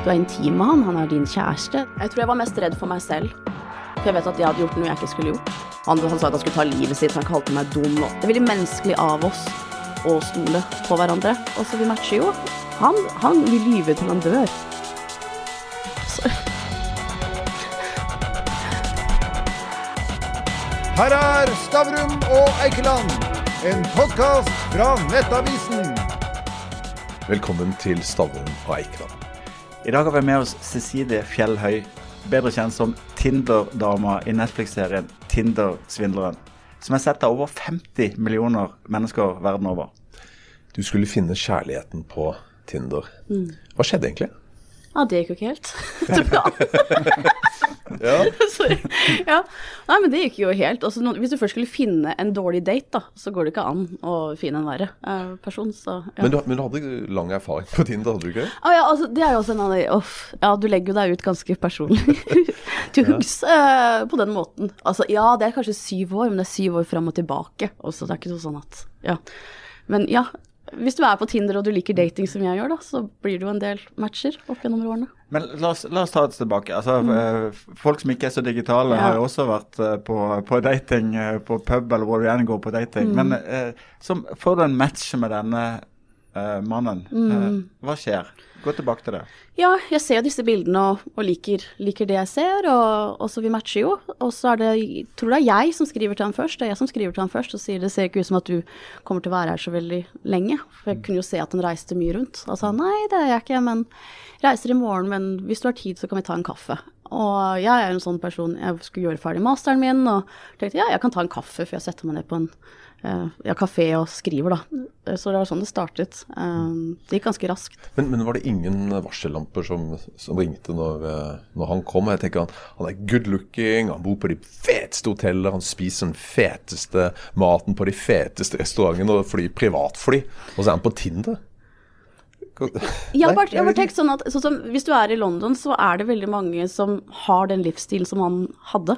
Du er intim med han, han er din kjæreste. Jeg tror jeg var mest redd for meg selv. For jeg vet at jeg hadde gjort noe jeg ikke skulle gjort. Han, han sa at han skulle ta livet sitt, han kalte meg dum. Og det er veldig menneskelig av oss å stole på hverandre. Og så vi matcher jo. Han, han vil lyve til han dør. Så, Her er Stavrum og Eikeland, en podkast fra Nettavisen. Velkommen til Stavrum og Eikeland. I dag har vi med oss Cecilie Fjellhøy, bedre kjent som Tinder-dama i Netflix-serien Tinder-svindleren. Som er sett av over 50 millioner mennesker verden over. Du skulle finne kjærligheten på Tinder. Hva skjedde egentlig? Ja, det gikk jo ikke helt til planen. Ja. Sorry. Ja. Nei, men det gikk jo helt. Altså, hvis du først skulle finne en dårlig date, da, så går det ikke an å finne en verre eh, person. Så, ja. Men, du, men du hadde lang erfaring på Tinder, hadde du ikke? Ah, ja, altså, det er jo også en av de Uff. Ja, du legger jo deg ut ganske personlig til huggs eh, på den måten. Altså, ja, det er kanskje syv år, men det er syv år fram og tilbake. Også, det er ikke sånn at Ja. Men ja, hvis du er på Tinder og du liker dating som jeg gjør, da, så blir det jo en del matcher opp gjennom årene. Men la oss, la oss ta det tilbake. Altså, mm. Folk som ikke er så digitale, Ja. har jo også vært eh, på, på dating, eh, på pub eller hvor du gjerne går på dating. Men eh, som, får du en match med denne eh, mannen, eh, hva skjer? Gå tilbake til det. Ja, jeg ser jo disse bildene og, og liker, liker det jeg ser, og, og så vi matcher jo. Og så er det, tror det er jeg som skriver til han først, det er jeg som skriver til han først og sier det ser ikke ut som at du kommer til å være her så veldig lenge. For jeg kunne jo se at han reiste mye rundt. Og sa nei, det er jeg ikke, men reiser i morgen, men hvis du har tid så kan vi ta en kaffe. Og jeg er en sånn person, jeg skulle gjøre ferdig masteren min, og tenkte ja, jeg kan ta en kaffe, for jeg setter meg ned på en ja, kafé og skriver, da. Så det var sånn det startet. Eh, det gikk ganske raskt. Men, men var det ingen varsellamper som, som ringte når, eh, når han kom? Jeg tenker han, han er good looking, han bor på de feteste hoteller, han spiser den feteste maten på de feteste restaurantene og flyr privatfly. Og så er han på Tinder. Jeg har bare, bare tenkt sånn at så som, Hvis du er i London, så er det veldig mange som har den livsstilen som han hadde.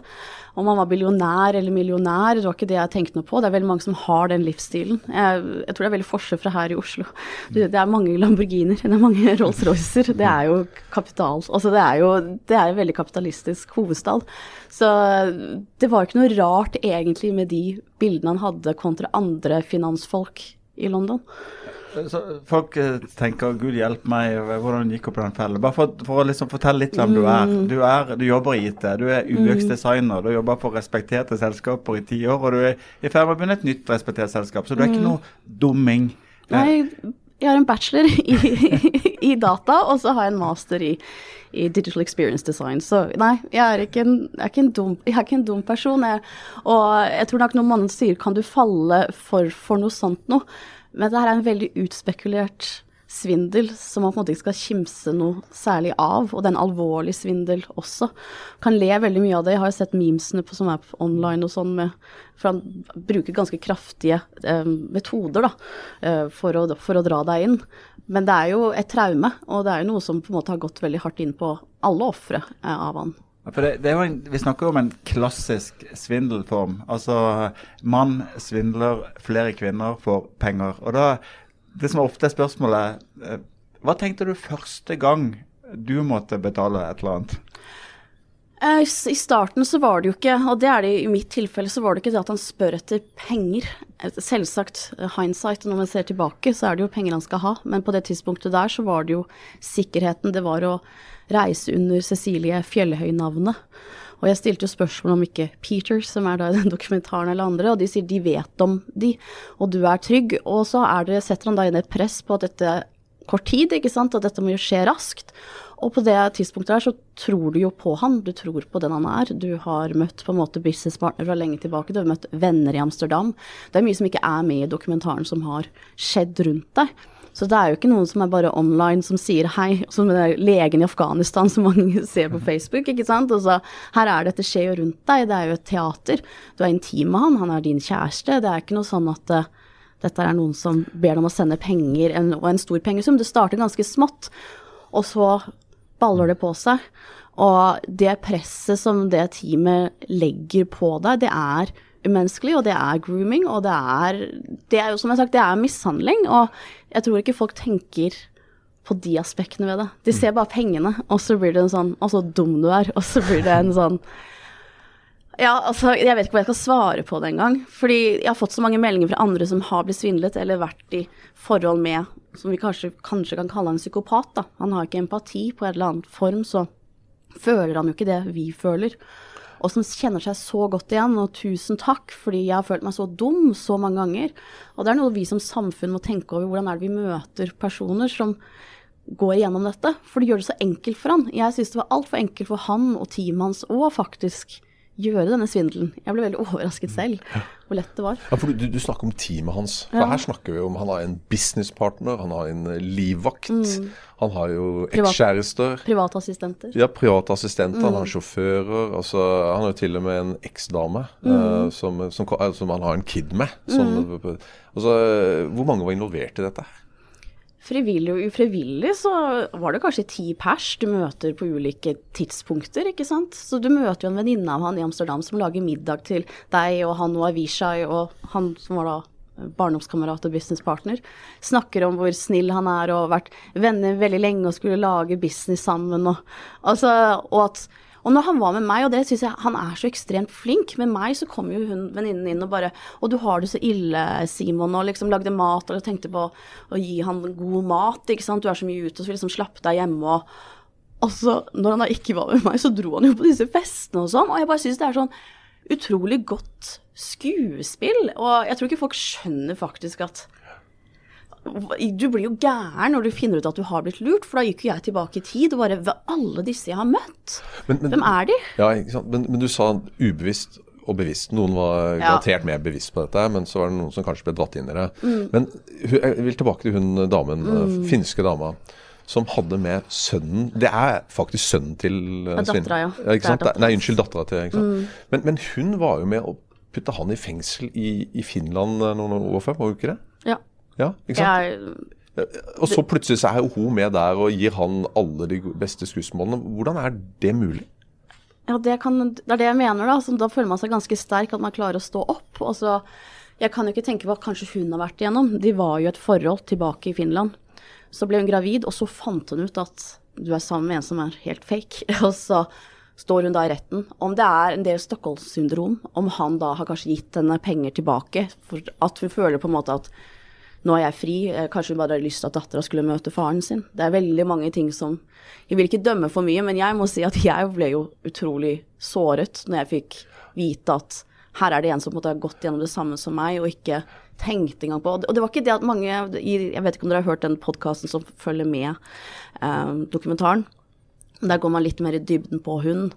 Om han var billionær eller millionær, det var ikke det jeg tenkte noe på. Det er veldig mange som har den livsstilen. Jeg, jeg tror det er veldig forskjell fra her i Oslo. Det, det er mange Lamborghiner, det er mange Rolls-Roycer. Det er jo kapital. Altså det er jo det er en veldig kapitalistisk hovedstad. Så det var ikke noe rart egentlig med de bildene han hadde kontra andre finansfolk i London. Så folk eh, tenker 'gud hjelpe meg, hvordan gikk opp i den fellen'. Bare for, for å liksom fortelle litt hvem du er. Du, er. du jobber i IT, du er UX-designer, du har jobba for respekterte selskaper i ti år, og du er i ferd med å begynne et nytt respektert selskap. Så du er ikke noe dumming. Nei, jeg har en bachelor i, i data, og så har jeg en master i, i Digital Experience Design. Så nei, jeg er ikke en, er ikke en, dum, er ikke en dum person. Jeg, og jeg tror nok noen mannen sier 'kan du falle for, for noe sånt noe', men det her er en veldig utspekulert svindel som man på en måte ikke skal kimse noe særlig av, og det er en alvorlig svindel også. Kan le veldig mye av det. Jeg har jo sett memesene på, som er online og sånn, med, for han bruker ganske kraftige eh, metoder da, eh, for, å, for å dra deg inn. Men det er jo et traume, og det er jo noe som på en måte har gått veldig hardt inn på alle ofre eh, av han. For det, det en, vi snakker om en klassisk svindelform. Altså mann svindler flere kvinner for penger. Og da, det som ofte er spørsmålet, eh, hva tenkte du første gang du måtte betale et eller annet? Eh, I starten så var det jo ikke, og det er det i mitt tilfelle, så var det ikke det at han spør etter penger. Selvsagt, eh, hindsight, når man ser tilbake, så er det jo penger han skal ha. Men på det tidspunktet der så var det jo sikkerheten. Det var å reise under Cecilie Fjellhøy-navnet. Og jeg stilte jo spørsmål om ikke Peter, som er da i den dokumentaren, eller andre, og de sier de vet om de, og du er trygg. Og så det, setter han da inn et press på at dette kort tid, ikke sant, at dette må jo skje raskt. Og på det tidspunktet her så tror du jo på han, du tror på den han er. Du har møtt på en måte businesspartner fra lenge tilbake, du har møtt venner i Amsterdam. Det er mye som ikke er med i dokumentaren som har skjedd rundt deg. Så det er jo ikke noen som er bare online som sier hei, som legen i Afghanistan som mange ser på Facebook, ikke sant. Altså, her er det, dette skjer jo rundt deg, det er jo et teater. Du er intim med han, han er din kjæreste. Det er ikke noe sånn at uh, dette er noen som ber deg om å sende penger, en, og en stor pengesum. Det starter ganske smått, og så baller det på seg. Og det presset som det teamet legger på deg, det er umenneskelig, og det er grooming, og det er, det er jo som jeg har sagt, det er mishandling. Og jeg tror ikke folk tenker på de aspektene ved det. De ser bare pengene, og så blir det en sånn Og så dum du er. Og så blir det en sånn Ja, altså, jeg vet ikke hva jeg skal svare på det engang. Fordi jeg har fått så mange meldinger fra andre som har blitt svindlet, eller vært i forhold med som vi kanskje, kanskje kan kalle en psykopat, da. Han har ikke empati på en eller annen form, så føler han jo ikke det vi føler. Og som kjenner seg så godt igjen, og tusen takk, fordi jeg har følt meg så dum så mange ganger. Og det er noe vi som samfunn må tenke over, hvordan er det vi møter personer som går igjennom dette. For det gjør det så enkelt for han. Jeg syns det var altfor enkelt for han og teamet hans òg, faktisk gjøre denne svindelen. Jeg ble veldig overrasket selv hvor lett det var. Ja, for du, du snakker om teamet hans. For Ja. Her snakker vi om han har en businesspartner, han har en eh, livvakt. Mm. Han har jo ekskjærester. Privat, privatassistenter. Ja, privatassistenter. Mm. han Mm. har sjåfører. Altså, han har jo til og med en eksdame Mm. uh, som, som, eh, som han har en kid med. Som, altså, hvor mange var involvert i dette? her? Frivillig og ufrivillig så var det kanskje ti pers du møter på ulike tidspunkter, ikke sant. Så du møter jo en venninne av han i Amsterdam som lager middag til deg og han og Avishai og han som var da barndomskamerat og businesspartner. Snakker om hvor snill han er og har vært venner veldig lenge og skulle lage business sammen og altså og at og når han var med meg, og det syns jeg han er så ekstremt flink Med meg så kom jo hun venninnen inn og bare 'Å, du har det så ille, Simon', og liksom lagde mat og tenkte på å gi han god mat, ikke sant. Du er så mye ute, og så liksom slapp deg hjemme og Og når han da ikke var med meg, så dro han jo på disse festene og sånn, og jeg bare syns det er sånn utrolig godt skuespill. Og jeg tror ikke folk skjønner faktisk at du blir jo gæren når du finner ut at du har blitt lurt, for da gikk jo jeg tilbake i tid og bare Ved alle disse jeg har møtt? Men- men- Hvem er de? Ja, ikke sant? Men, men du sa ubevisst og bevisst. Noen var Ja. garantert mer bevisst på dette, men så var det noen som kanskje ble dratt inn i det. Mm. Men jeg vil tilbake til hun damen, mm. finske dama, som hadde med sønnen Det er faktisk sønnen til uh, Ja, dattera, ja. Ikke Det sant? dattera Nei, unnskyld, dattera til. Ikke sant? Men, men hun var jo med å putte han i fengsel i, i Finland eh, noen år før, var hun ikke det? Ja. Ikke sant? Jeg, Og så plutselig så er hun med der og gir han alle de beste skussmålene. Hvordan er det mulig? Ja, det, kan, det er det jeg mener, da. Så da føler man seg ganske sterk, at man klarer å stå opp. Og så, jeg kan jo ikke tenke hva kanskje hun har vært igjennom. De var jo et forhold tilbake i Finland. Så ble hun gravid, og så fant hun ut at du er sammen med en som er helt fake. Og så står hun da i retten. Om det er en del Stockholm-syndrom, om han da har kanskje gitt henne penger tilbake, for at hun føler på en måte at nå er jeg fri, eh, kanskje hun bare hadde lyst til at dattera skulle møte faren sin. Det er veldig mange ting som Jeg vil ikke dømme for mye, men jeg må si at jeg ble jo utrolig såret når jeg fikk vite at her er det en som har gått gjennom det samme som meg, og ikke tenkte engang på Og det var ikke det at mange Jeg vet ikke om dere har hørt den podkasten som følger med eh, dokumentaren. Der går man litt mer i dybden på hun.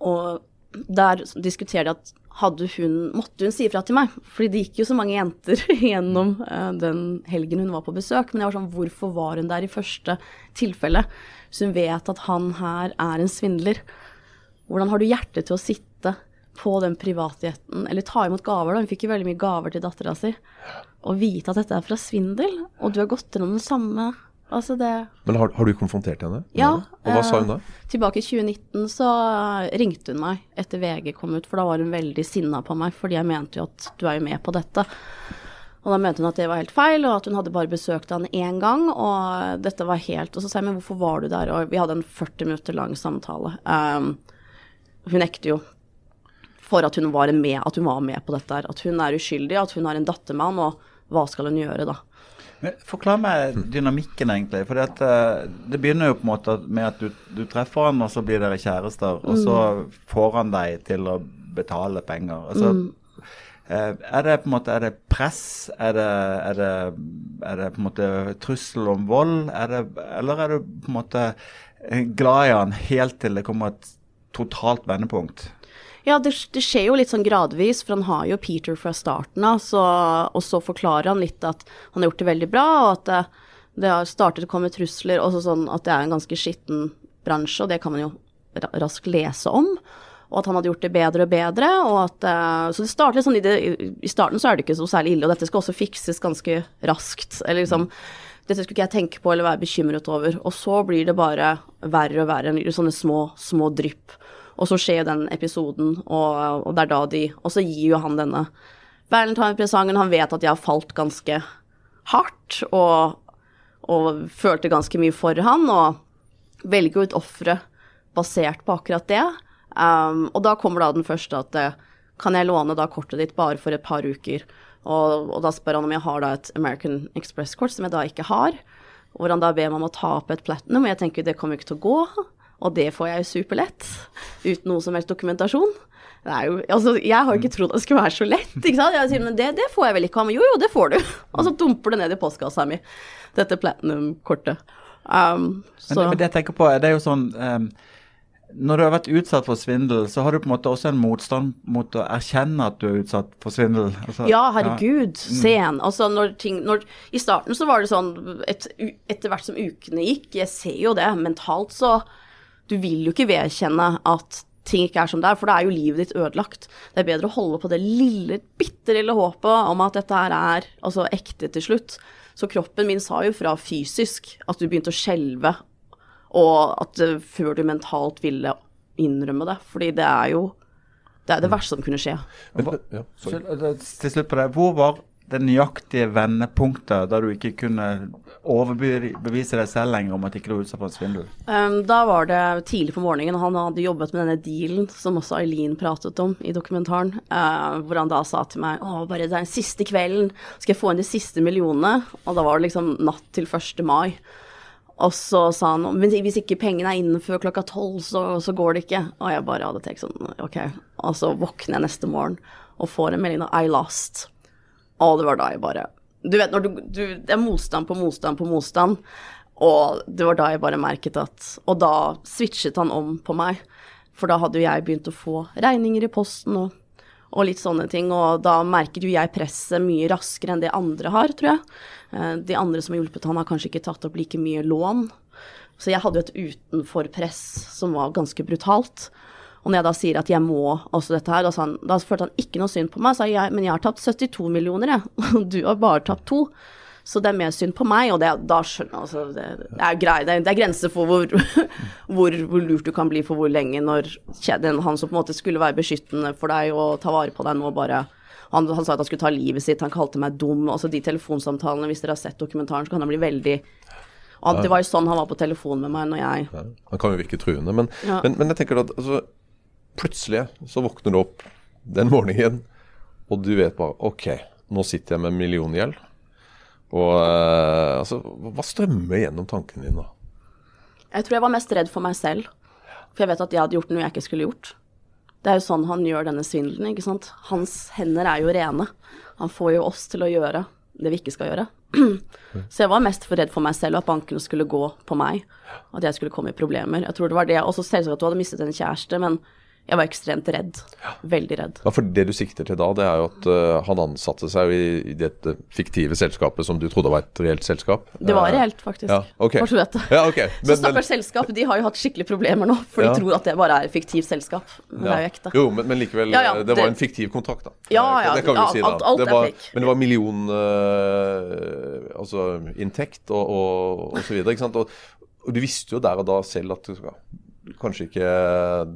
Og der diskuterer de at hun, måtte hun si ifra til meg. Fordi det gikk jo så mange jenter gjennom eh, den helgen hun var på besøk. Men jeg var sånn, hvorfor var hun der i første tilfelle? Så hun vet at han her er en svindler. Hvordan har du hjerte til å sitte på den privatjeten, eller ta imot gaver, da. Hun fikk jo veldig mye gaver til dattera si. Og vite at dette er fra svindel, og du har gått gjennom den samme. Altså det Men har, har du konfrontert henne? Ja. Og hva sa hun da? eh, Tilbake i 2019 så ringte hun meg etter VG kom ut, for da var hun veldig sinna på meg, fordi jeg mente jo at du er jo med på dette. Og da mente hun at det var helt feil, og at hun hadde bare besøkt han én gang, og dette var helt Og så sa jeg, men hvorfor var du der? Og vi hadde en 40 minutter lang samtale. Um, hun nekter jo for at hun, var med, at hun var med på dette her. At hun er uskyldig, at hun har en datter med han, og hva skal hun gjøre da? Men Forklar meg dynamikken, egentlig. For det begynner jo på en måte med at du, du treffer han, og så blir dere kjærester. Og så får han deg til å betale penger. Altså, eh, er det på en måte er det press? Er det, er det, er det på en måte trussel om vold? Er det, eller er du på en måte eh, glad i han helt til det kommer et totalt vendepunkt? Ja, det, det skjer jo litt sånn gradvis, for han har jo Peter fra starten av, og så forklarer han litt at han har gjort det veldig bra, og at det, det har startet å komme trusler, og sånn at det er en ganske skitten bransje, og det kan man jo raskt lese om. Og at han hadde gjort det bedre og bedre. og at, eh, Så det starter litt sånn i, det, I starten så er det ikke så særlig ille, og dette skal også fikses ganske raskt. eller liksom, Dette skulle ikke jeg tenke på eller være bekymret over. Og så blir det bare verre og verre. Sånne små, små drypp. Og så skjer jo den episoden, og, og det er da de Og så gir jo han denne Valentine-presangen. Han vet at jeg har falt ganske hardt, og, og følte ganske mye for han, og velger jo ut offeret basert på akkurat det. Um, og da kommer da den første at eh, kan jeg låne da kortet ditt bare for et par uker? Og, og da spør han om jeg har da et American Express-kort, som jeg da ikke har. Hvor han da ber meg om å ta opp et platinum, og jeg tenker det kommer ikke til å gå. Og det får jeg jo superlett, uten noe som helst dokumentasjon. Det jo, altså, jeg har jo ikke trodd det skulle være så lett. ikke sant? Jeg sier, men det, det får jeg vel ikke ha, med. jo, jo, det får du. Og så dumper det ned i postkassa mi, dette platinum-kortet. Um, men, men, det jeg tenker på, det er jo sånn um, Når du har vært utsatt for svindel, så har du på en måte også en motstand mot å erkjenne at du er utsatt for svindel. Altså, ja, herregud. Ja. Mm. Sen. Altså, når ting når, I starten så var det sånn et, Etter hvert som ukene gikk, jeg ser jo det mentalt, så Du vil jo ikke vedkjenne at ting ikke er som det er, for da er jo livet ditt ødelagt. Det er bedre å holde på det lille, bitte lille håpet om at dette her er altså, ekte til slutt. Så kroppen min sa jo fra fysisk at du begynte å skjelve, og at uh, før du mentalt ville innrømme det. Fordi det er jo det er det verste som kunne skje. Men, ja, til slutt på det, Hvor var det nøyaktige vendepunktet da du ikke kunne overbevise deg selv lenger om at ikke du var utsatt for en svindel? Um, da var det tidlig på morgenen. Han hadde jobbet med denne dealen som også Eileen pratet om i dokumentaren. Uh, hvor han da sa til meg å, bare det er den siste kvelden, skal jeg få inn de siste millionene? Og da var det liksom natt til 1. mai. Og så sa han men hvis ikke pengene er inne før klokka tolv, så, så, går det ikke. Og jeg bare hadde tenkt sånn ok. Og så våkner jeg neste morgen og får en melding av I lost. Og det var da jeg bare Du vet når du, du Det er motstand på motstand på motstand. Og det var da jeg bare merket at Og da switchet han om på meg. For da hadde jo jeg begynt å få regninger i posten og, og litt sånne ting. Og da merket jo jeg presset mye raskere enn det andre har, tror jeg. Eh, de andre som har hjulpet han, har kanskje ikke tatt opp like mye lån. Så jeg hadde jo et utenforpress som var ganske brutalt. Og når jeg da sier at jeg må også dette her, da, han, da følte han ikke noe synd på meg. Sa jeg, men jeg har tapt 72 millioner, jeg, og du har bare tapt to. Så det er mer synd på meg, og det, da skjønner jeg altså, det, det, er grei, det, det er grenser for hvor, hvor, hvor, lurt du kan bli for hvor lenge når den, han som på en måte skulle være beskyttende for deg og ta vare på deg, nå bare han, han, sa at han skulle ta livet sitt, han kalte meg dum. Altså de telefonsamtalene, hvis dere har sett dokumentaren, så kan han bli veldig og Det var jo sånn han var på telefon med meg når jeg ja, Han kan jo virke truende, men, ja. men, men jeg tenker at altså, plutselig så våkner du opp den morgenen, og du vet bare OK, nå sitter jeg med milliongjeld. Og uh, altså, hva strømmer gjennom tankene dine da? Jeg tror jeg var mest redd for meg selv. For jeg vet at jeg hadde gjort noe jeg ikke skulle gjort. Det er jo sånn han gjør denne svindelen, ikke sant. Hans hender er jo rene. Han får jo oss til å gjøre det vi ikke skal gjøre. Så jeg var mest for redd for meg selv, og at bankene skulle gå på meg. At jeg skulle komme i problemer. Jeg tror det var det. Også selvsagt at du hadde mistet en kjæreste, men jeg var ekstremt redd. Veldig redd. Ja, for Det du sikter til da, det er jo at uh, han ansatte seg i, i dette fiktive selskapet som du trodde var et reelt selskap? Det var reelt, faktisk. Ja, okay. Bare så vet det. Ja, okay. men, så stakkars selskap, de har jo hatt skikkelig problemer nå, for ja. de tror at det bare er et fiktivt selskap. Men det er jo ekte. Jo, men, men likevel, det, det, var en fiktiv kontrakt, da. Ja, ja. Det kan vi si, da. Alt, alt det var. Men det var million uh, altså inntekt og, og, og så videre, ikke sant. Og, og du visste jo der og da selv at du skal kanskje ikke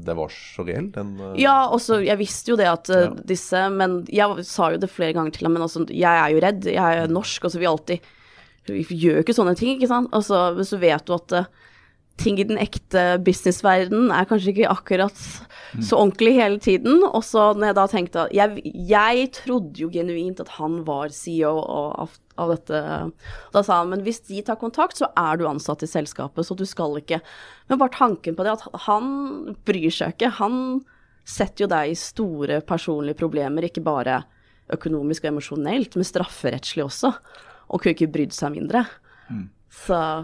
det var så reell, den uh... Ja, også, jeg visste jo det at uh, disse Men jeg sa jo det flere ganger til ham, men altså, jeg er jo redd. Jeg er norsk, altså vi alltid Vi gjør jo ikke sånne ting, ikke sant. Altså, så vet du at uh, ting i den ekte businessverdenen er kanskje ikke akkurat mm. så ordentlig hele tiden. Og så når jeg da tenkte jeg, jeg trodde jo genuint at han var CEO av, av, dette. Da sa han men hvis de tar kontakt, så er du ansatt i selskapet, så du skal ikke. Men bare tanken på det at han bryr seg ikke. Han setter jo deg i store personlige problemer, ikke bare økonomisk og emosjonelt, men strafferettslig også. Og kunne ikke brydd seg mindre. Mm.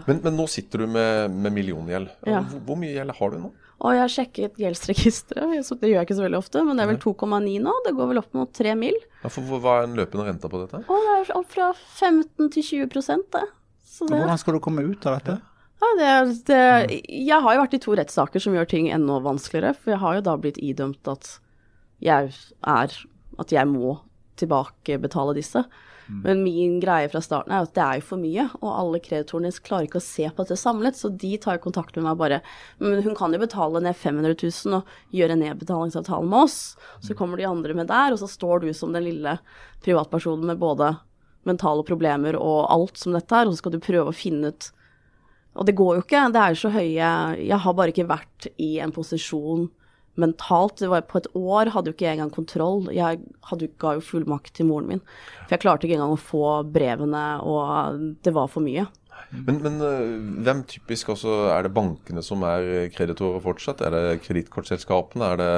Men, men, nå sitter du med, med milliongjeld. Ja. Hvor, hvor, mye gjeld har du nå? Og jeg har sjekket gjeldsregisteret, det gjør jeg ikke så veldig ofte, men det er vel 2,9 nå. Det går vel opp mot 3 mil. Ja, for Hva er den løpende renta på dette? Og det er opp fra 15 til 20 det. Så det. Hvordan skal du komme ut av dette? Ja, det, det, jeg har jo vært i to rettssaker som gjør ting enda vanskeligere. For jeg har jo da blitt idømt at jeg er At jeg må tilbakebetale disse. Mm. Men min greie fra starten er at det er jo for mye, og alle kreditorene klarer ikke å se på dette samlet, så de tar kontakt med meg bare Men hun kan jo betale ned 500 000 og gjøre nedbetalingsavtale med oss. Så mm. kommer de andre med der, og så står du som den lille privatpersonen med både mentale problemer og alt som dette er, og så skal du prøve å finne ut Og det går jo ikke. Det er jo så høye Jeg har bare ikke vært i en posisjon mentalt. Det var På et år hadde jo ikke jeg engang kontroll. Jeg hadde, ga jo full makt til moren min. For jeg klarte ikke engang å få brevene, og det var for mye. Men, men øh, hvem typisk også Er det bankene som er kreditorer fortsatt? Er det kredittkortselskapene? Er det,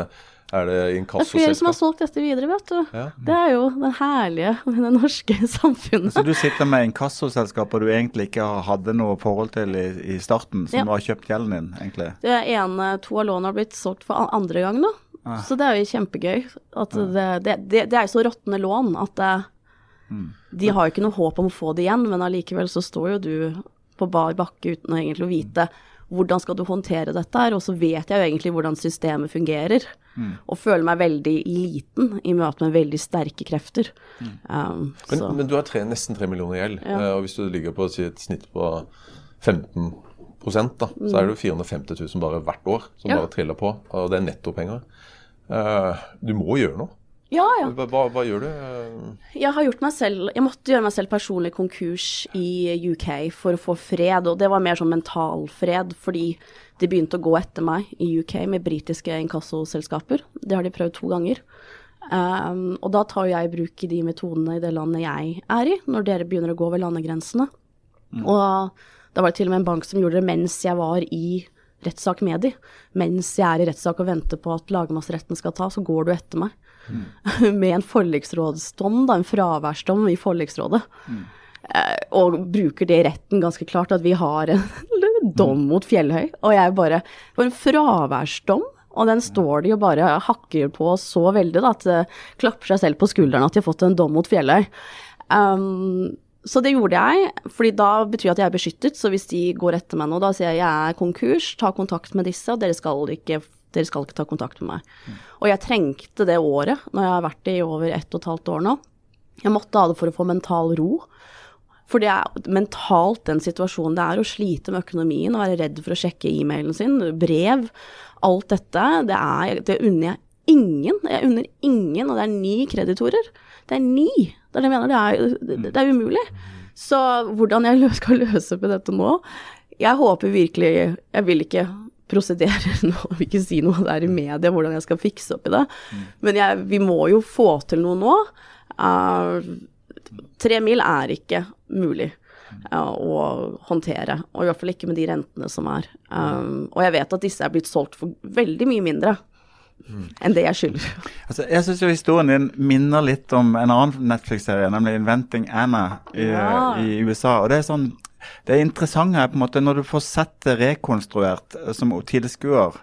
er det Det er flere som har inkassoselskap? solgt dette videre, vet du. Ja. Det er jo det herlige med det norske samfunnet. Så du sitter med inkassoselskaper du egentlig ikke hadde noe forhold til i, i starten, som Ja. har kjøpt gjelden din, egentlig? Det ene, to av lånene har blitt solgt for andre gang nå. Ah. Så det er jo kjempegøy. At det, det, det, det er jo så råtne lån at det, de har jo ikke noe håp om å få det igjen, men allikevel så står jo du på bar bakke uten å egentlig vite hvordan skal du håndtere dette her, og så vet jeg jo egentlig hvordan systemet fungerer. Og føler meg veldig liten i møte med veldig sterke krefter. Um, Men, så. men du har tre, nesten 3 millioner i gjeld, Ja. eh, og hvis du ligger på si, et snitt på 15 da, så er det jo 450 000 bare hvert år som Ja. bare triller på, og det er nettopenger. Uh, du må gjøre noe. Ja, ja. Hva, hva, hva gjør du? Jeg har gjort meg selv Jeg måtte gjøre meg selv personlig konkurs i UK for å få fred, og det var mer sånn mental fred, fordi de begynte å gå etter meg i UK med britiske inkassoselskaper. Det har de prøvd to ganger. Um, og da tar jeg i bruk de metodene i det landet jeg er i, når dere begynner å gå over landegrensene. Og da var det til og med en bank som gjorde det mens jeg var i rettssak med de. Mens jeg er i rettssak og venter på at lagmannsretten skal ta, så går du etter meg. med en forliksrådsdom, da, en fraværsdom i forliksrådet. Eh, og bruker det i retten ganske klart, at vi har en dom mot Fjellhøy. Og jeg bare For en fraværsdom! Og den står de og bare hakker på så veldig da, at det klapper seg selv på skulderen at de har fått en dom mot Fjellhøy. Um, så det gjorde jeg, fordi da betyr det at jeg er beskyttet. Så hvis de går etter meg nå, da sier jeg jeg er konkurs, ta kontakt med disse, og dere skal ikke, dere skal ikke ta kontakt med meg. Og jeg trengte det året, når jeg har vært det i over ett og et halvt år nå. Jeg måtte ha det for å få mental ro. For det er mentalt den situasjonen det er å slite med økonomien og være redd for å sjekke e-mailen sin, brev, alt dette. Det, det unner jeg ingen. Jeg unner ingen, og det er ni kreditorer. Det er ni. Det er det jeg mener. Det er, det, er umulig. Så hvordan jeg skal løse i dette nå Jeg håper virkelig Jeg vil ikke prosedere nå, vil ikke si noe der i media hvordan jeg skal fikse opp i det. Men jeg, vi må jo få til noe nå. Uh, Tre mil er ikke mulig eh, å håndtere, og i hvert fall ikke med de rentene som er. Um, og jeg vet at disse er blitt solgt for veldig mye mindre enn det jeg skylder. Altså, jeg syns historien din minner litt om en annen Netflix-serie, nemlig 'Inventing Anna' i, Ja. i USA. Og Det er sånn, det interessante er på en måte når du får sett det rekonstruert eh, som tilskuer,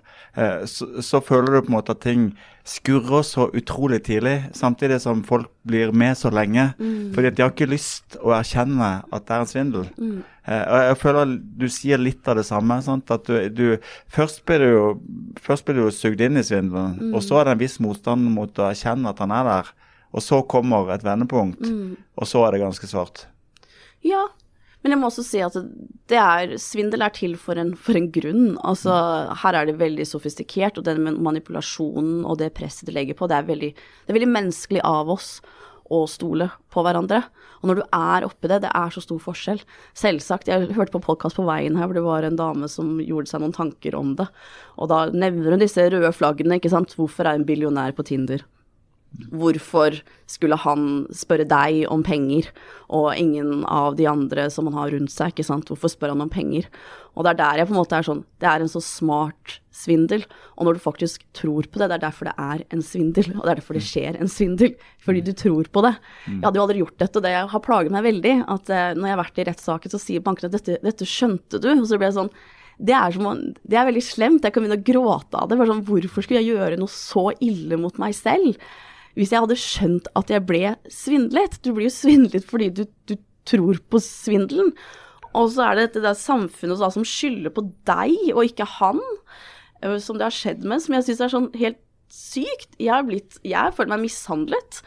så, så føler du på en måte at ting skurrer så utrolig tidlig, samtidig som folk blir med så lenge. Fordi at de har ikke lyst å erkjenne at det er en svindel. Eh, og jeg føler du sier litt av det samme. Sant? At du, du, først blir du jo først blir du jo sugd inn i svindelen, og så er det en viss motstand mot å erkjenne at han er der. Og så kommer et vendepunkt, og så er det ganske svart. Ja, men jeg må også si at er, svindel er til for en, for en grunn. Altså, her er det veldig sofistikert, og den manipulasjonen og det presset det legger på, det er veldig, det er veldig menneskelig av oss å stole på hverandre. Og når du er oppi det, det er så stor forskjell. Selvsagt, jeg hørte på podkast på veien her hvor det var en dame som gjorde seg noen tanker om det. Og da nevner hun disse røde flaggene, ikke sant. Hvorfor er en billionær på Tinder? Hvorfor skulle han spørre deg om penger, og ingen av de andre som han har rundt seg, ikke sant. Hvorfor spør han om penger? Og det er der jeg på en måte er sånn Det er en så smart svindel. Og når du faktisk tror på det, det er derfor det er en svindel. Og det er derfor det skjer en svindel. Fordi du tror på det. Jeg hadde jo aldri gjort dette, og det har plaget meg veldig. At eh, når jeg har vært i rettssaken, så sier bankene at dette, dette skjønte du. Og så blir jeg sånn det er, som, det er veldig slemt. Jeg kan begynne å gråte av det. Sånn, hvorfor skulle jeg gjøre noe så ille mot meg selv? Hvis jeg hadde skjønt at jeg ble svindlet. Du blir jo svindlet fordi du, du tror på svindelen. Og så er det dette samfunnet da, som skylder på deg, og ikke han, eh, som det har skjedd med, som jeg syns er sånn helt sykt. Jeg har blitt Jeg føler meg mishandlet.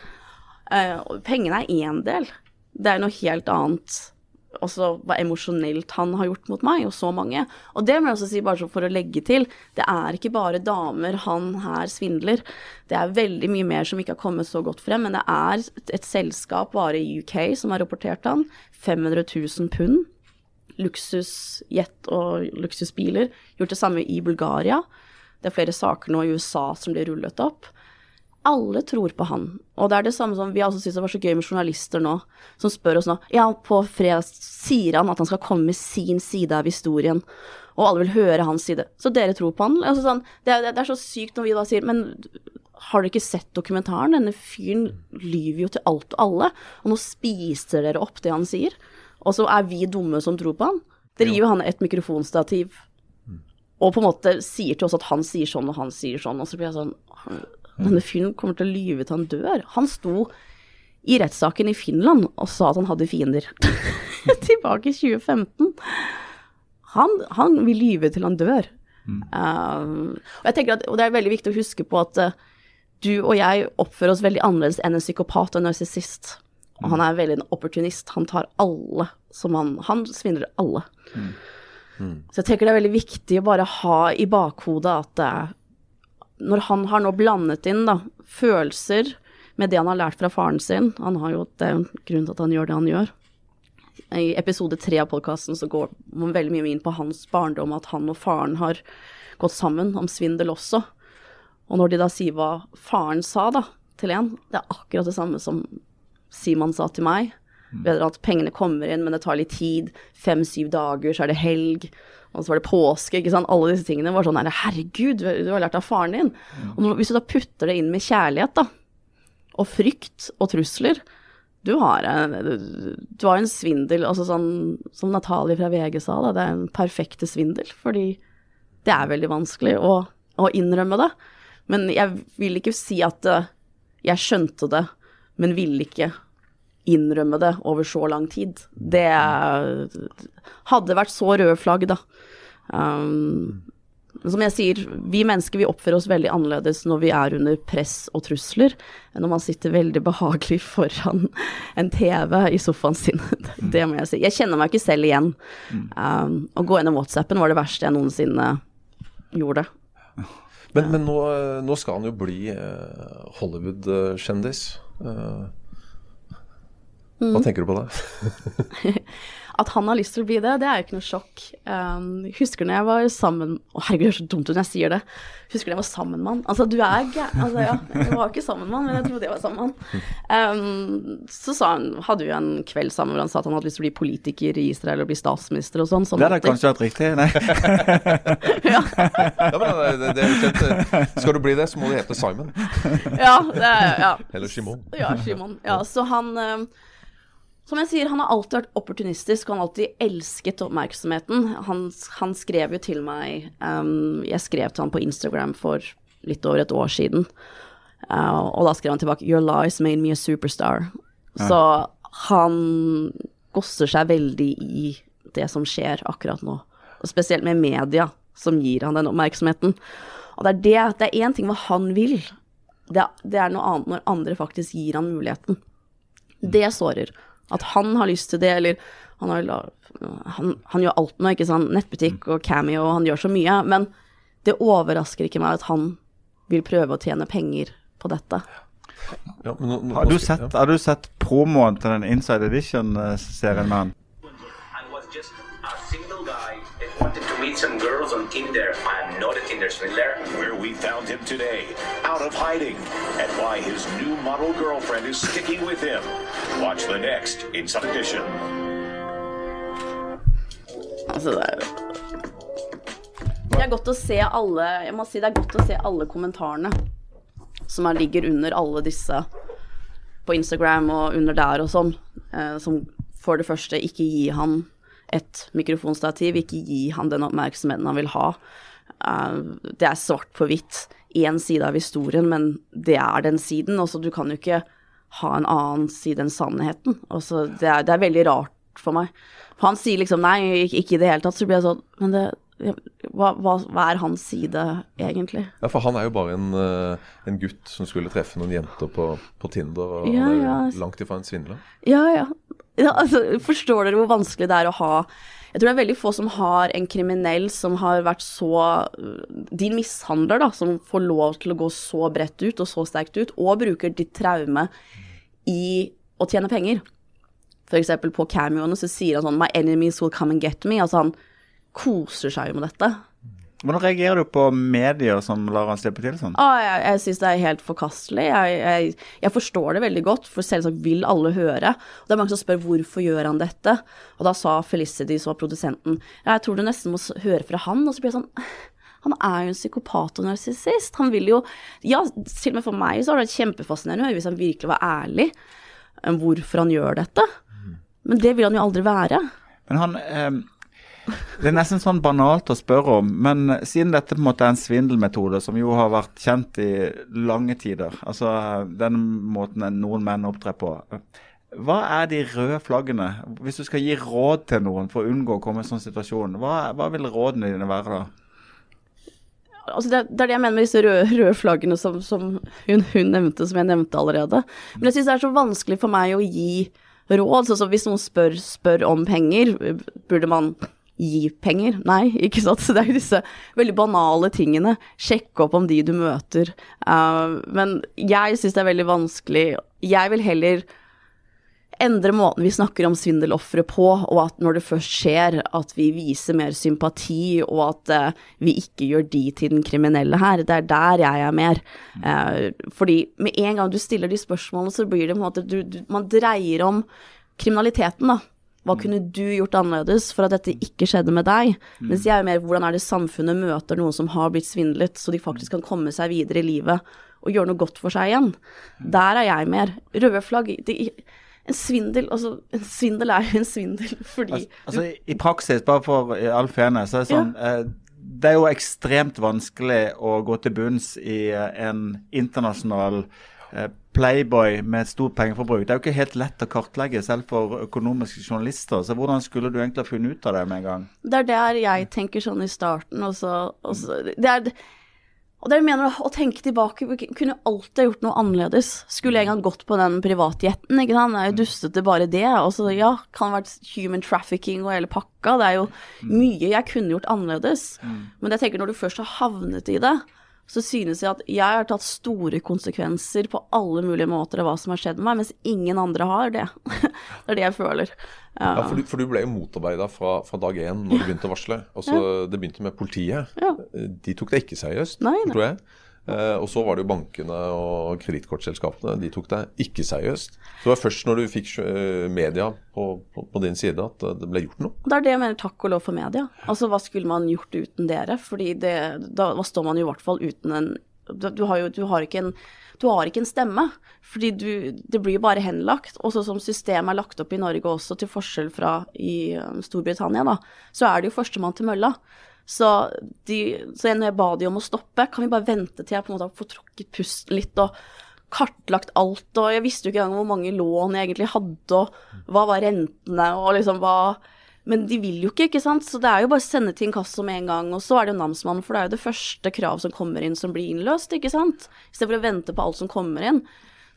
Uh, pengene er én del. Det er noe helt annet også hva emosjonelt han har gjort mot meg, og så mange. Og det må jeg også si, bare for å legge til, det er ikke bare damer han her svindler. Det er veldig mye mer som ikke har kommet så godt frem, men det er et selskap bare i UK som har rapportert han. 500 000 pund. Luksusjet og luksusbiler. Gjort det samme i Bulgaria. Det er flere saker nå i USA som blir rullet opp. Alle tror på han. Og det er det samme som vi også synes det var så gøy med journalister nå, som spør oss nå Ja, på fredag sier han at han skal komme med sin side av historien, og alle vil høre hans side. Så dere tror på han? Altså sånn, det, er, det er så sykt når vi da sier Men har dere ikke sett dokumentaren? Denne fyren lyver jo til alt og alle, og nå spiser dere opp det han sier. Og så er vi dumme som tror på han. Dere gir jo han et mikrofonstativ og på en måte sier til oss at han sier sånn og han sier sånn, og så blir jeg sånn Denne fyren kommer til å lyve til han dør. Han sto i rettssaken i Finland og sa at han hadde fiender. Tilbake i 2015. Han, han vil lyve til han dør. Uh, og jeg at, og det er veldig viktig å huske på at uh, du og jeg oppfører oss veldig annerledes enn en psykopat og en narsissist. Og han er veldig en opportunist. Han tar alle som han Han svindler alle. Så jeg tenker det er veldig viktig å bare ha i bakhodet at uh, når han har nå blandet inn da, følelser med det han har lært fra faren sin Han har jo Det er jo en grunn til at han gjør det han gjør. I episode tre av podkasten så går man veldig mye inn på hans barndom, at han og faren har gått sammen om svindel også. Og når de da sier hva faren sa da, til en, det er akkurat det samme som Simon sa til meg. Bedre at pengene kommer inn, men det tar litt tid. Fem-syv dager, så er det helg. Og så var det påske, ikke sant. Alle disse tingene var sånn her, herregud, du har lært av faren din. Og hvis du da putter det inn med kjærlighet, da, og frykt og trusler, du har en, du har en svindel, altså sånn som Natalie fra VG sa, da, det er en perfekte svindel. Fordi det er veldig vanskelig å, å innrømme det. Men jeg vil ikke si at eh, jeg skjønte det, men ville ikke innrømme det over så lang tid. Det hadde vært så røde flagg, da. Um, som jeg sier, vi mennesker vi oppfører oss veldig annerledes når vi er under press og trusler, enn når man sitter veldig behagelig foran en TV i sofaen sin. Det må jeg si. Jeg kjenner meg ikke selv igjen. Um, å gå i WhatsAppen var det verste jeg noensinne gjorde. Men, men nå, nå skal han jo bli eh, Hollywood-kjendis. Eh, hva tenker du på da? At han har lyst til å bli det, det er jo ikke noe sjokk. Um, husker når jeg var sammen Å, herregud, det er så dumt ut når jeg sier det. Husker når jeg var sammen med han. Altså, du er gæren. Altså, ja, jeg var ikke sammen med han, men jeg trodde jeg var sammen med han. Um, så sa han, hadde vi en kveld sammen hvor han sa at han hadde lyst til å bli politiker i Israel og bli statsminister og sånn. sånn Det hadde kanskje vært riktig? Nei. ja, Ja, men det, det, det er jo kjent. eh, Skal du bli det, så må du hete Simon. ja, det er, ja. Eller Shimon. Ja, Shimon. Ja, så han um, Som jeg sier, han har alltid vært opportunistisk, og han har alltid elsket oppmerksomheten. Han, han skrev jo til meg um, Jeg skrev til han på Instagram for litt over et år siden, uh, og da skrev han tilbake 'Your lies made me a superstar'. Så han gosser seg veldig i det som skjer akkurat nå, og spesielt med media, som gir han den oppmerksomheten. Og det er det, det er én ting hva han vil, det, det er noe annet når andre faktisk gir han muligheten. Det sårer. At han har lyst til det, eller han, har, han, han gjør alt nå, ikke sant. Nettbutikk og cameo, og han gjør så mye. Men det overrasker ikke meg at han vil prøve å tjene penger på dette. Ja, men nå, nå, Har du sett, ja. har du sett promoen til den Inside Edition-serien med han? Meet some girls on Tinder. I'm not a Tinder swindler. Where we found him today, out of hiding, and why his new model girlfriend is sticking with him. Watch the next Inside Edition. Altså, det er Det er godt å se alle Jeg må si det er godt å se alle kommentarene som er, ligger under alle disse på Instagram og under der og sånn, eh, som for det første ikke gi han et mikrofonstativ, ikke gi han den oppmerksomheten han vil ha. Eh, det er svart på hvitt, én side av historien, men det er den siden. Også, du kan jo ikke ha en annen side enn sannheten. Også, det, er, det er veldig rart for meg. For han sier liksom nei, ikke, i det hele tatt, så blir jeg sånn Men det, hva, hva, hva er hans side, egentlig? Ja, for han er jo bare en, eh, en gutt som skulle treffe noen jenter på, på Tinder, og Ja, han er ja. jo langt ifra en svindler. Ja, ja. Altså, forstår dere hvor vanskelig det er å ha Jeg tror det er veldig få som har en kriminell som har vært så Din mishandler, da, som får lov til å gå så bredt ut og så sterkt ut, og bruker ditt traume i å tjene penger. Eksempel på cameoene så sier han sånn My enemies will come and get me. Altså han koser seg jo med dette. Hvordan reagerer du på medier som lar han slippe til sånn? Ah, jeg jeg syns det er helt forkastelig. Jeg, jeg, jeg forstår det veldig godt, for selvsagt vil alle høre. Og det er mange som spør hvorfor gjør han dette. Og da sa Felicity, som var produsenten, ja, jeg tror du nesten må høre fra han. Og så blir jeg sånn Han er jo en psykopat og narsissist. Han vil jo Ja, til og med for meg så har det vært kjempefascinerende å høre hvis han virkelig var ærlig om hvorfor han gjør dette. Men det vil han jo aldri være. Men han eh, Det er nesten sånn banalt å spørre om, men siden dette på en måte er en svindelmetode som jo har vært kjent i lange tider, altså den måten noen menn opptrer på hva er de røde flaggene? Hvis du skal gi råd til noen for å unngå å komme i en sånn situasjon, hva, hva vil rådene dine være da? altså det, det er det jeg mener med disse røde, røde flaggene som, som hun, hun nevnte, som jeg nevnte allerede. Men jeg syns det er så vanskelig for meg å gi råd. Så, så hvis noen spør, spør om penger, burde man gi penger? Nei, ikke sant. Så det er jo disse veldig banale tingene. Sjekke opp om de du møter. Uh, men jeg syns det er veldig vanskelig. Jeg vil heller endre måten vi snakker om svindelofre på, og at når det først skjer, at vi viser mer sympati, og at uh, vi ikke gjør de til den kriminelle her. Det er der jeg er mer. Uh, fordi med en gang du stiller de spørsmålene, så blir det på en måte du, du, Man dreier om kriminaliteten, da. Hva kunne du gjort annerledes for at dette ikke skjedde med deg? Mens jeg er mer hvordan er det samfunnet møter noen som har blitt svindlet, så de faktisk kan komme seg videre i livet og gjøre noe godt for seg igjen. Der er jeg mer. Røde flagg de, en svindel, altså en svindel er jo en svindel fordi Altså, altså i, praksis, bare for all fairness, så er det sånn eh, Det er jo ekstremt vanskelig å gå til bunns i eh, en internasjonal eh, playboy med et stort pengeforbruk. Det er jo ikke helt lett å kartlegge, selv for økonomiske journalister. Så hvordan skulle du egentlig ha funnet ut av det med en gang? Det er der jeg tenker sånn i starten, og så, Det er og det jeg mener å tenke tilbake, kunne alltid ha gjort noe annerledes. Skulle jeg gang gått på den privatjetten, ikke sant. Jeg det dustete bare det. Og så ja, kan det vært human trafficking og hele pakka. Det er jo mye jeg kunne gjort annerledes. Men jeg tenker når du først har havnet i det, så synes jeg at jeg har tatt store konsekvenser på alle mulige måter av hva som har skjedd med meg, mens ingen andre har det. det er det jeg føler. Ja, for du, for du ble jo motarbeida fra, fra dag én når du begynte å varsle. Altså, Det begynte med politiet. Ja. De tok deg ikke seriøst, nei. tror jeg. Eh, og så var det jo bankene og kredittkortselskapene. De tok deg ikke seriøst. Så det var først når du fikk eh, media på, på, på din side at eh, det ble gjort noe. Det er det jeg mener, takk og lov for media. Altså, hva skulle man gjort uten dere? Fordi det, da står man jo i hvert fall uten en du, har jo du har ikke en du har ikke en stemme, fordi du, det blir jo bare henlagt. Og sånn som systemet er lagt opp i Norge også, til forskjell fra i eh, Storbritannia, da, så er det jo førstemann til mølla. Så, de, så når jeg ba de om å stoppe, kan vi bare vente til jeg på en måte har fått trukket pusten litt og kartlagt alt, og jeg visste jo ikke engang hvor mange lån jeg egentlig hadde, og hva var rentene, og liksom hva Men de vil jo ikke, ikke sant, så det er jo bare å sende til inkasso med en gang, og så er det jo namsmannen, for det er jo det første krav som kommer inn som blir innløst, ikke sant, istedenfor å vente på alt som kommer inn.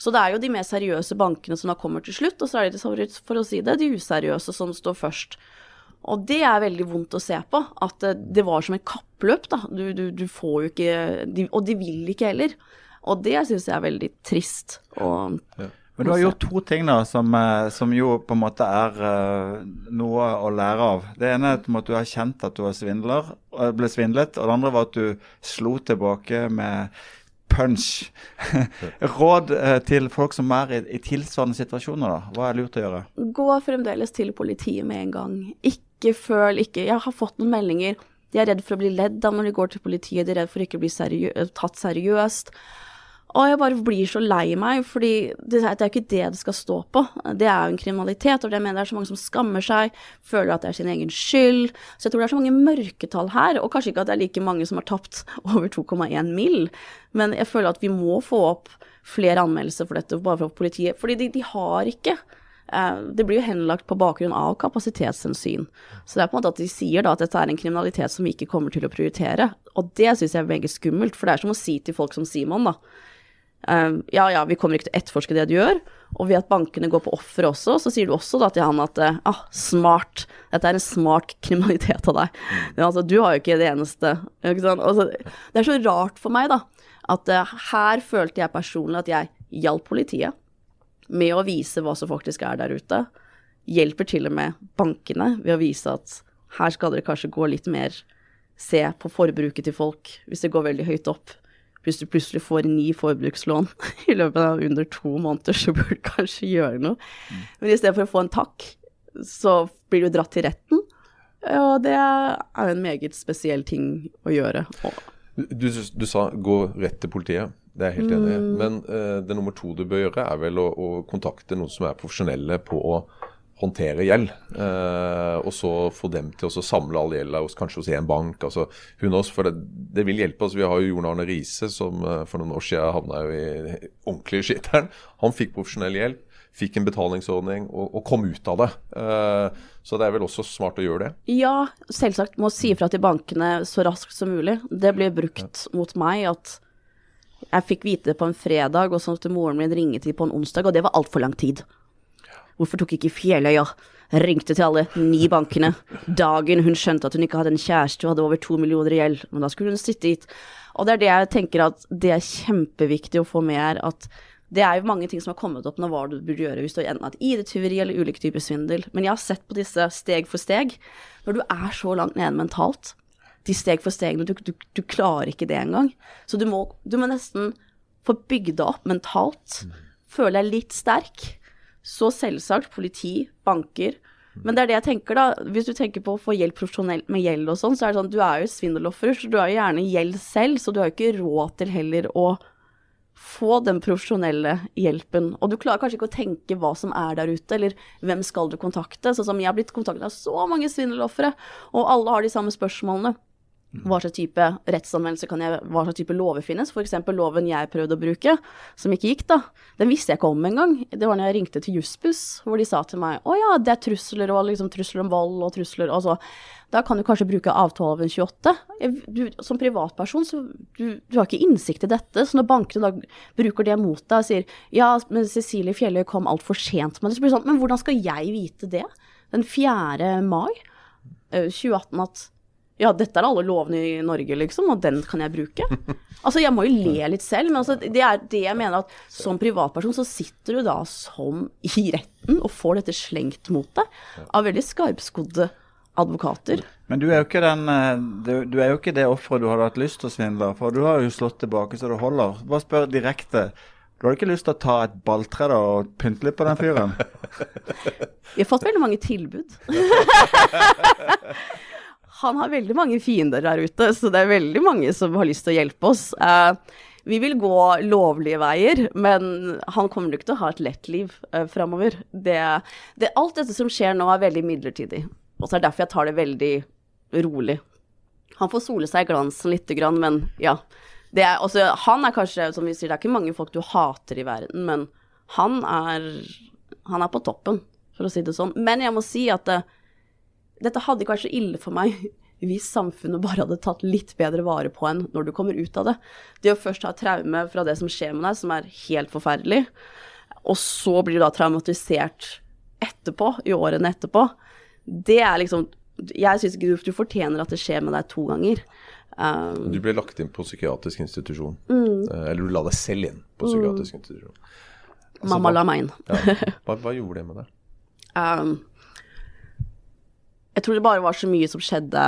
Så det er jo de mer seriøse bankene som da kommer til slutt, og så er det, for å si det, de useriøse som står først. Og det er veldig vondt å se på, at det, det var som et kappløp, da. Du, du, du får jo ikke de, Og de vil ikke heller. Og det syns jeg er veldig trist. Og, Men du har gjort to ting da, som, eh, som jo på en måte er uh, noe å lære av. Det ene er at du har kjent at du svindler, ble svindlet. Og det andre var at du slo tilbake med punch. Råd uh, til folk som er i, i tilsvarende situasjoner, da. Hva er lurt å gjøre? gå fremdeles til politiet med en gang. Ikke føl ikke Jeg har fått noen meldinger. De er redd for å bli ledd av når de går til politiet, de er redd for ikke å bli seriø tatt seriøst. Og jeg bare blir så lei meg, fordi det, er- jo ikke det det skal stå på. Det er jo en kriminalitet, og jeg mener det er så mange som skammer seg, føler at det er sin egen skyld. Så jeg tror det er så mange mørketall her, og kanskje ikke at det er like mange som har tapt over 2,1 mill., men jeg føler at vi må få opp flere anmeldelser for dette, bare fra politiet, fordi de, de har ikke det blir jo henlagt på bakgrunn av kapasitetshensyn. Så det er på en måte at de sier da at dette er en kriminalitet som vi ikke kommer til å prioritere. Og det syns jeg er veldig skummelt, for det er som å si til folk som Simon, da. Um, ja ja, vi kommer ikke til å etterforske det du gjør. Og ved at bankene går på offer også, så sier du også da til han at eh, ah, smart, dette er en smart kriminalitet av deg. Ja, altså, du har jo ikke det eneste. Ikke sant? Altså, det er så rart for meg, da, at eh, her følte jeg personlig at jeg hjalp politiet med å vise hva som faktisk er der ute. Hjelper til og med bankene ved å vise at her skal dere kanskje gå litt mer Se på forbruket til folk hvis det går veldig høyt opp hvis du plutselig får ni forbrukslån i løpet av under to måneder, så burde du kanskje gjøre noe. Men i stedet for å få en takk, så blir du dratt til retten. Og det er jo en meget spesiell ting å gjøre. Du, du sa gå rett til politiet. Det er jeg helt enig i. Men uh, det nummer to du bør gjøre, er vel å, å kontakte noen som er profesjonelle på å håndtere gjeld. Eh, og så få dem til å samle all gjelda kanskje hos én bank. altså hun også, for det, det, vil hjelpe oss. Vi har jo Jon Arne Riise som eh, for noen år siden havna jo i ordentlig skitteren. Han fikk profesjonell hjelp, fikk en betalingsordning og, og kom ut av det. Eh, så det er vel også smart å gjøre det? Ja, selvsagt. Må si ifra til bankene så raskt som mulig. Det blir brukt ja. mot meg at jeg fikk vite det på en fredag, og så måtte moren min ringe til på en onsdag, og det var altfor lang tid. Hvorfor tok ikke Fjelløya? Ringte til alle ni bankene. Dagen hun skjønte at hun ikke hadde en kjæreste og hadde over to millioner i gjeld. Men da skulle hun sitte hit. Og det er det jeg tenker at det er kjempeviktig å få med her. At det er jo mange ting som har kommet opp nå hva du burde gjøre hvis du enten har et ID-tyveri eller ulike typer svindel. Men jeg har sett på disse steg for steg. Når du er så langt nede mentalt, de steg for steg, du, du, du klarer ikke det engang. Så du må, du må nesten få bygd deg opp mentalt. Føle deg litt sterk. Så selvsagt politi, banker. Men det er det jeg tenker, da. Hvis du tenker på å få hjelp profesjonelt med gjeld og sånn, så er det sånn du er jo svindeloffer, så du har jo gjerne gjeld selv, så du har jo ikke råd til heller å få den profesjonelle hjelpen. Og du klarer kanskje ikke å tenke hva som er der ute, eller hvem skal du kontakte. Sånn som jeg har blitt kontaktet av så mange svindelofre, og alle har de samme spørsmålene. Hva slags type rettsanvendelse kan jeg Hva slags type lover finnes? F.eks. loven jeg prøvde å bruke, som ikke gikk, da. Den visste jeg ikke om engang. Det var når jeg ringte til Jussbuss, hvor de sa til meg å ja, det er trusler og liksom trusler om vold og trusler Altså, da kan du kanskje bruke avtaleloven 28. Du, som privatperson, så du, du, har ikke innsikt i dette. Så når bankene da bruker det mot deg og sier ja, men Cecilie Fjelløy kom altfor sent med det, så blir det sånn, men hvordan skal jeg vite det? Den 4. mai 2018 eh, at ja, dette er alle lovene i Norge, liksom, og den kan jeg bruke. Altså, jeg må jo le litt selv, men altså, det er det jeg mener at som privatperson så sitter du da som i retten og får dette slengt mot deg av veldig skarpskodde advokater. Men du er jo ikke, den, eh, du, du er jo ikke det offeret du hadde hatt lyst til å svindle, for du har jo slått tilbake så det holder. Bare spør direkte. Du har ikke lyst til å ta et balltre og pynte litt på den fyren? Vi har fått veldig mange tilbud. han har veldig mange fiender der ute, så det er veldig mange som har lyst til å hjelpe oss. Uh, vi vil gå lovlige veier, men han kommer nok til å ha et lett liv uh, framover. Det, det, alt dette som skjer nå, er veldig midlertidig. Og så er det derfor jeg tar det veldig rolig. Han får sole seg i glansen lite grann, men ja. Er, også, han er kanskje, som vi sier, det er ikke mange folk du hater i verden, men han er, han er på toppen, for å si det sånn. Men jeg må si at uh, dette hadde ikke vært så ille for meg hvis samfunnet bare hadde tatt litt bedre vare på en når du kommer ut av det. Det å først ha traume fra det som skjer med deg, som er helt forferdelig, og så blir du da traumatisert etterpå, i årene etterpå, det er liksom Jeg syns ikke du, fortjener at det skjer med deg to ganger. Um, du ble lagt inn på psykiatrisk institusjon. Mm. Eh, eller du la deg selv inn på psykiatrisk mm. institusjon. Altså, Mamma la meg inn. ja, hva, hva, gjorde det med deg? Um, jeg tror det bare var så mye som skjedde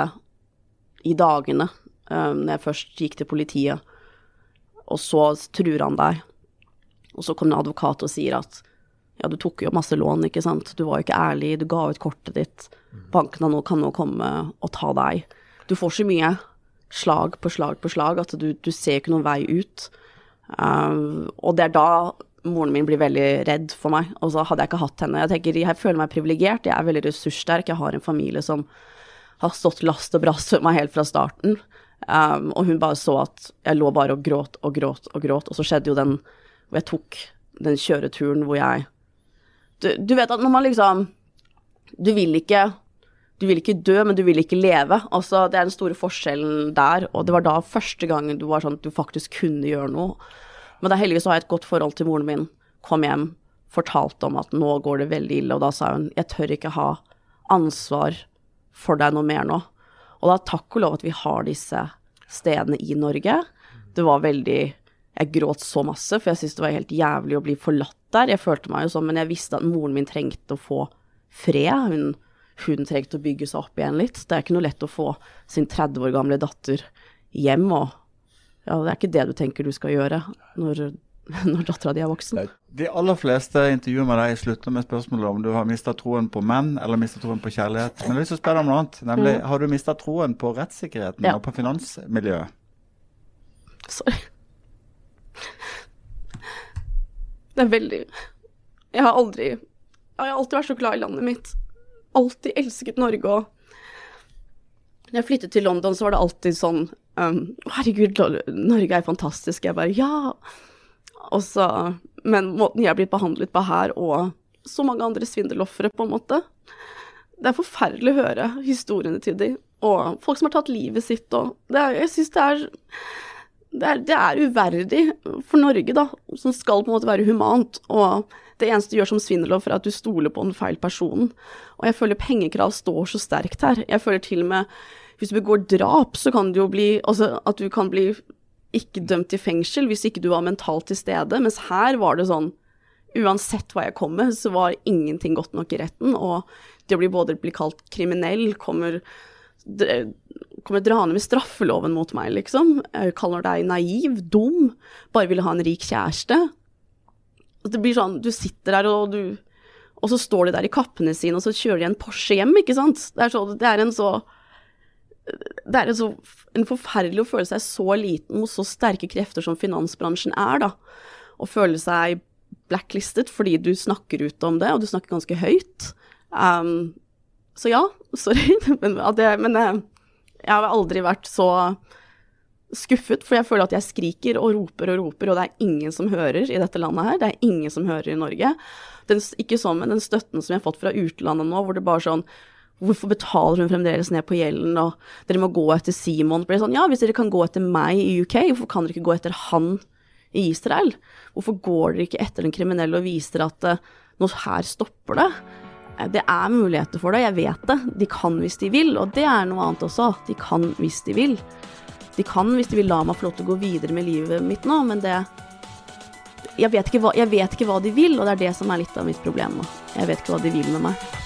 i dagene um, når jeg først gikk til politiet, og så truer han deg. Og så kommer en advokat og sier at ja, du tok jo masse lån, ikke sant, du var jo ikke ærlig, du ga ut kortet ditt, bankene nå kan nå komme og ta deg. Du får så mye slag på slag på slag at du, du ser ikke noen vei ut. Um, og det er da moren min blir veldig redd for meg. Og så hadde jeg ikke hatt henne. Jeg tenker, jeg føler meg privilegert, jeg er veldig ressurssterk. Jeg har en familie som har stått last og brast for meg helt fra starten. Um, og hun bare så at jeg lå bare og gråt og gråt og gråt. Og så skjedde jo den hvor jeg tok den kjøreturen hvor jeg du, du vet at når man liksom Du vil ikke du vil ikke dø, men du vil ikke leve. Altså, det er den store forskjellen der. Og det var da første gangen du var sånn at du faktisk kunne gjøre noe. Men da heldigvis så har jeg et godt forhold til moren min. Kom hjem, fortalte om at nå går det veldig ille, og da sa hun jeg tør ikke ha ansvar for deg noe mer nå. Og da takk og lov at vi har disse stedene i Norge. Det var veldig Jeg gråt så masse, for jeg syntes det var helt jævlig å bli forlatt der. Jeg følte meg jo sånn, men jeg visste at moren min trengte å få fred. Hun, hun trengte å bygge seg opp igjen litt. Det er ikke noe lett å få sin 30 år gamle datter hjem, og ja, det er ikke det du tenker du skal gjøre når, når dattera di er voksen. De aller fleste intervjuer med deg slutter med spørsmålet om du har mista troen på menn eller mista troen på kjærlighet. Men jeg har lyst til å spørre om noe annet. Nemlig, har du mista troen på rettssikkerheten Ja. og på finansmiljøet? Sorry. Det er veldig Jeg har aldri Jeg har alltid vært så glad i landet mitt. Alltid elsket Norge og Når jeg flyttet til London, så var det alltid sånn um, Herregud, Norge er fantastisk. Jeg bare Ja. Så Men måten jeg er blitt behandlet på her, og så mange andre svindelofre, på en måte Det er forferdelig å høre historiene til dem, og folk som har tatt livet sitt, og det er, Jeg syns det er det er, det er uverdig for Norge, da, som skal på en måte være humant. Og det eneste du gjør som svindeloffer, er at du stoler på den feil personen. Og jeg føler pengekrav står så sterkt her. Jeg føler til og med hvis du begår drap, så kan du jo bli Altså at du kan bli ikke dømt til fengsel hvis ikke du var mentalt til stede. Mens her var det sånn Uansett hva jeg kom med, så var ingenting godt nok i retten. Og det å bli både bli kalt kriminell kommer kommer draende med straffeloven mot meg, liksom. Jeg kaller deg naiv, dum, bare ville ha en rik kjæreste. Det blir sånn, du sitter der og du Og så står de der i kappene sine, og så kjører de en Porsche hjem, ikke sant. Det er, så, det er en så det er en, så, en forferdelig å føle seg så liten mot så sterke krefter som finansbransjen er, da. Å føle seg blacklistet fordi du snakker ut om det, og du snakker ganske høyt. Um, så ja, sorry, men, det, men eh, jeg har aldri vært så skuffet, for jeg føler at jeg skriker og roper og roper, og det er ingen som hører i dette landet her. Det er ingen som hører i Norge. Den, ikke sånn men den støtten som jeg har fått fra utlandet nå, hvor det bare sånn Hvorfor betaler hun fremdeles ned på gjelden, og dere må gå etter Simon? Blir sånn, ja, hvis dere kan gå etter meg i UK, hvorfor kan dere ikke gå etter han i Israel? Hvorfor går dere ikke etter den kriminelle og viser at uh, nå her stopper det? Eh, Det er muligheter for det, jeg vet det. De kan hvis de vil, og det er noe annet også. De kan hvis de vil. De kan hvis de vil la meg få lov til å gå videre med livet mitt nå, men det jeg vet, hva, jeg vet ikke hva de vil, og det er det som er litt av mitt problem nå. Jeg vet ikke hva de vil med meg.